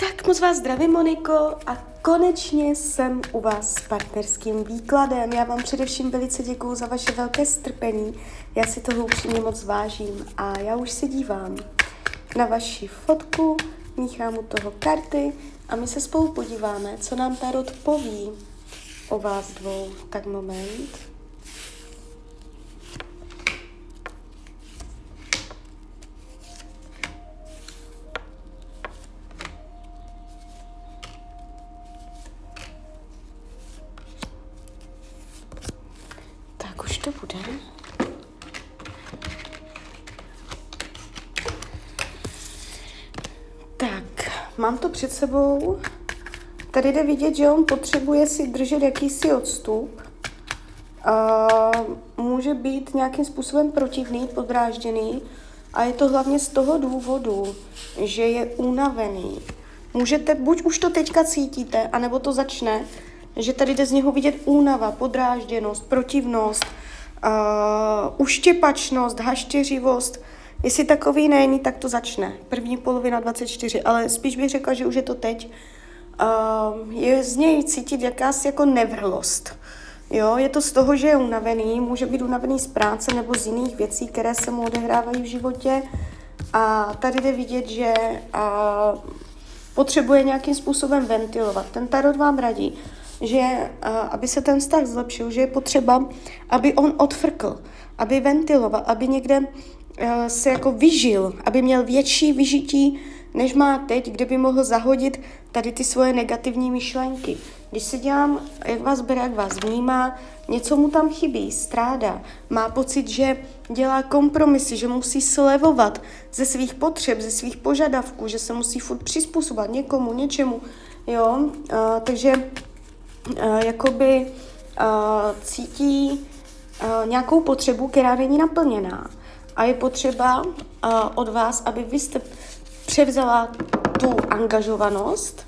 Tak moc vás zdravím, Moniko, a konečně jsem u vás s partnerským výkladem. Já vám především velice děkuju za vaše velké strpení. Já si toho upřímně moc vážím a já už se dívám na vaši fotku, míchám u toho karty a my se spolu podíváme, co nám Tarot poví o vás dvou. Tak moment. Mám to před sebou. Tady jde vidět, že on potřebuje si držet jakýsi odstup. A může být nějakým způsobem protivný, podrážděný. A je to hlavně z toho důvodu, že je unavený. Můžete, buď už to teďka cítíte, anebo to začne, že tady jde z něho vidět únava, podrážděnost, protivnost, uh, uštěpačnost, haštěřivost. Jestli takový není, tak to začne. První polovina 24, ale spíš bych řekla, že už je to teď. Uh, je z něj cítit jakási jako nevrlost. Jo, je to z toho, že je unavený, může být unavený z práce nebo z jiných věcí, které se mu odehrávají v životě. A tady jde vidět, že uh, potřebuje nějakým způsobem ventilovat. Ten tarot vám radí, že aby se ten vztah zlepšil, že je potřeba, aby on odfrkl, aby ventiloval, aby někde se jako vyžil, aby měl větší vyžití, než má teď, kde by mohl zahodit tady ty svoje negativní myšlenky. Když se dělám, jak vás bere, jak vás vnímá, něco mu tam chybí, stráda, má pocit, že dělá kompromisy, že musí slevovat ze svých potřeb, ze svých požadavků, že se musí furt přizpůsobovat někomu, něčemu, jo, uh, takže uh, jakoby uh, cítí uh, nějakou potřebu, která není naplněná. A je potřeba uh, od vás, aby vy jste převzala tu angažovanost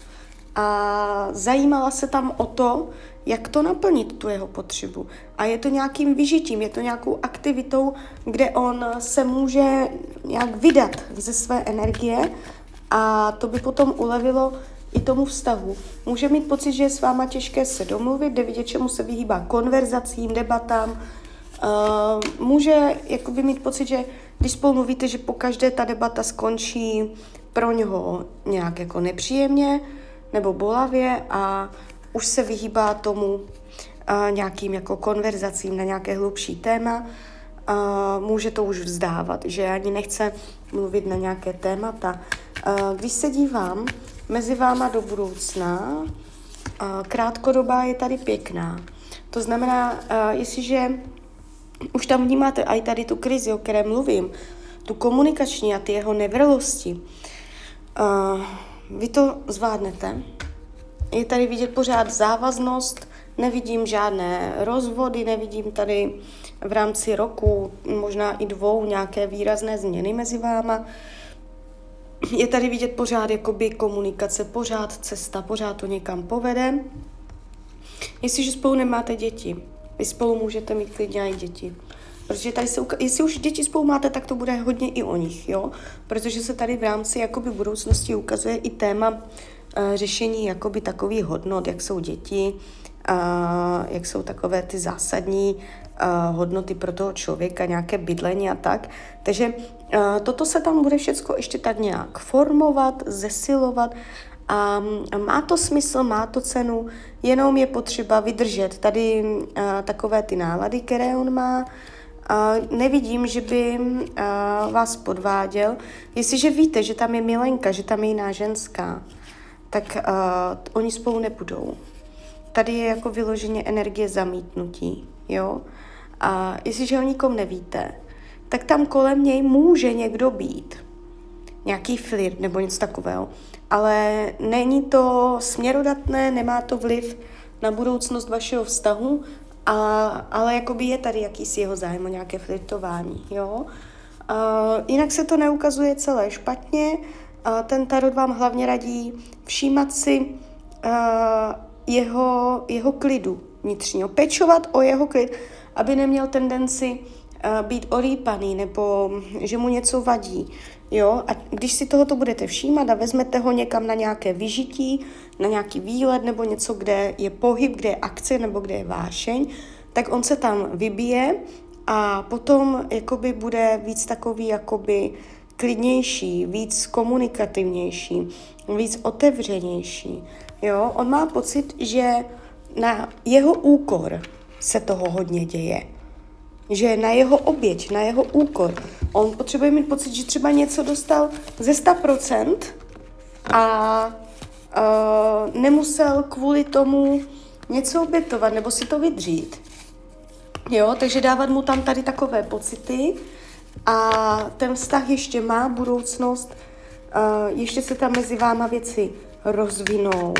a zajímala se tam o to, jak to naplnit, tu jeho potřebu. A je to nějakým vyžitím, je to nějakou aktivitou, kde on se může nějak vydat ze své energie a to by potom ulevilo i tomu vztahu. Může mít pocit, že je s váma těžké se domluvit, jde vidět, čemu se vyhýbá konverzacím, debatám. Uh, může jakoby mít pocit, že když spolu mluvíte, že po každé ta debata skončí pro něho nějak jako nepříjemně nebo bolavě a už se vyhýbá tomu uh, nějakým jako konverzacím na nějaké hlubší téma. Uh, může to už vzdávat, že ani nechce mluvit na nějaké témata. Uh, když se dívám, mezi váma do budoucna. Krátkodobá je tady pěkná. To znamená, jestliže už tam vnímáte i tady tu krizi, o které mluvím, tu komunikační a ty jeho nevrlosti, vy to zvládnete. Je tady vidět pořád závaznost, nevidím žádné rozvody, nevidím tady v rámci roku, možná i dvou, nějaké výrazné změny mezi váma je tady vidět pořád jakoby komunikace, pořád cesta, pořád to někam povede. Jestliže spolu nemáte děti, vy spolu můžete mít klidně i děti. Protože tady se, jestli už děti spolu máte, tak to bude hodně i o nich, jo? Protože se tady v rámci jakoby budoucnosti ukazuje i téma uh, řešení jakoby takových hodnot, jak jsou děti, uh, jak jsou takové ty zásadní uh, hodnoty pro toho člověka, nějaké bydlení a tak. Takže uh, toto se tam bude všechno ještě tak nějak formovat, zesilovat a má to smysl, má to cenu, jenom je potřeba vydržet tady uh, takové ty nálady, které on má, Uh, nevidím, že by uh, vás podváděl. Jestliže víte, že tam je milenka, že tam je jiná ženská, tak uh, oni spolu nebudou. Tady je jako vyloženě energie zamítnutí, jo? A jestliže o nikom nevíte, tak tam kolem něj může někdo být. Nějaký flirt nebo něco takového. Ale není to směrodatné, nemá to vliv na budoucnost vašeho vztahu, a, ale jakoby je tady jakýsi jeho zájem o nějaké flirtování, jo. A, jinak se to neukazuje celé špatně. A, ten tarot vám hlavně radí všímat si a, jeho, jeho klidu vnitřního, pečovat o jeho klid, aby neměl tendenci být orýpaný nebo že mu něco vadí. Jo, a když si tohoto budete všímat a vezmete ho někam na nějaké vyžití, na nějaký výlet nebo něco, kde je pohyb, kde je akce nebo kde je vášeň, tak on se tam vybije a potom jakoby bude víc takový jakoby klidnější, víc komunikativnější, víc otevřenější. Jo? On má pocit, že na jeho úkor se toho hodně děje. Že na jeho oběť, na jeho úkor. On potřebuje mít pocit, že třeba něco dostal ze 100% a uh, nemusel kvůli tomu něco obětovat nebo si to vydřít. Jo, takže dávat mu tam tady takové pocity a ten vztah ještě má budoucnost, uh, ještě se tam mezi váma věci rozvinou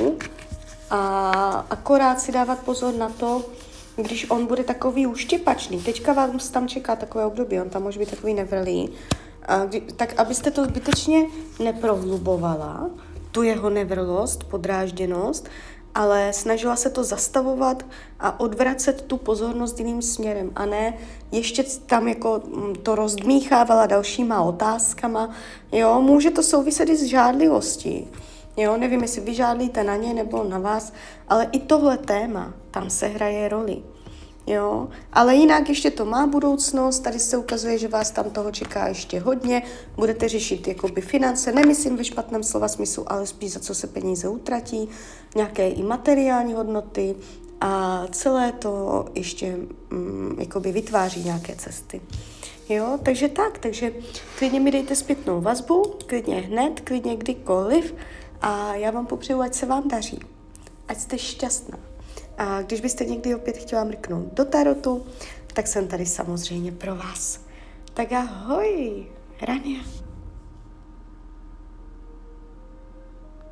a akorát si dávat pozor na to, když on bude takový uštěpačný, teďka vám tam čeká takové období, on tam může být takový nevrlý, a kdy, tak abyste to zbytečně neprohlubovala, tu jeho nevrlost, podrážděnost, ale snažila se to zastavovat a odvracet tu pozornost jiným směrem a ne ještě tam jako mm, to rozdmíchávala dalšíma otázkama. Jo, může to souviset i s žádlivostí. Jo, nevím, jestli vy žádlíte na ně nebo na vás, ale i tohle téma tam se hraje roli. Jo, ale jinak ještě to má budoucnost, tady se ukazuje, že vás tam toho čeká ještě hodně, budete řešit jakoby finance, nemyslím ve špatném slova smyslu, ale spíš za co se peníze utratí, nějaké i materiální hodnoty. A celé to ještě mm, jakoby vytváří nějaké cesty. Jo, takže tak, takže klidně mi dejte zpětnou vazbu, klidně hned, klidně kdykoliv. A já vám popřeju, ať se vám daří, ať jste šťastná. A když byste někdy opět chtěla mrknout do tarotu, tak jsem tady samozřejmě pro vás. Tak ahoj, Rania.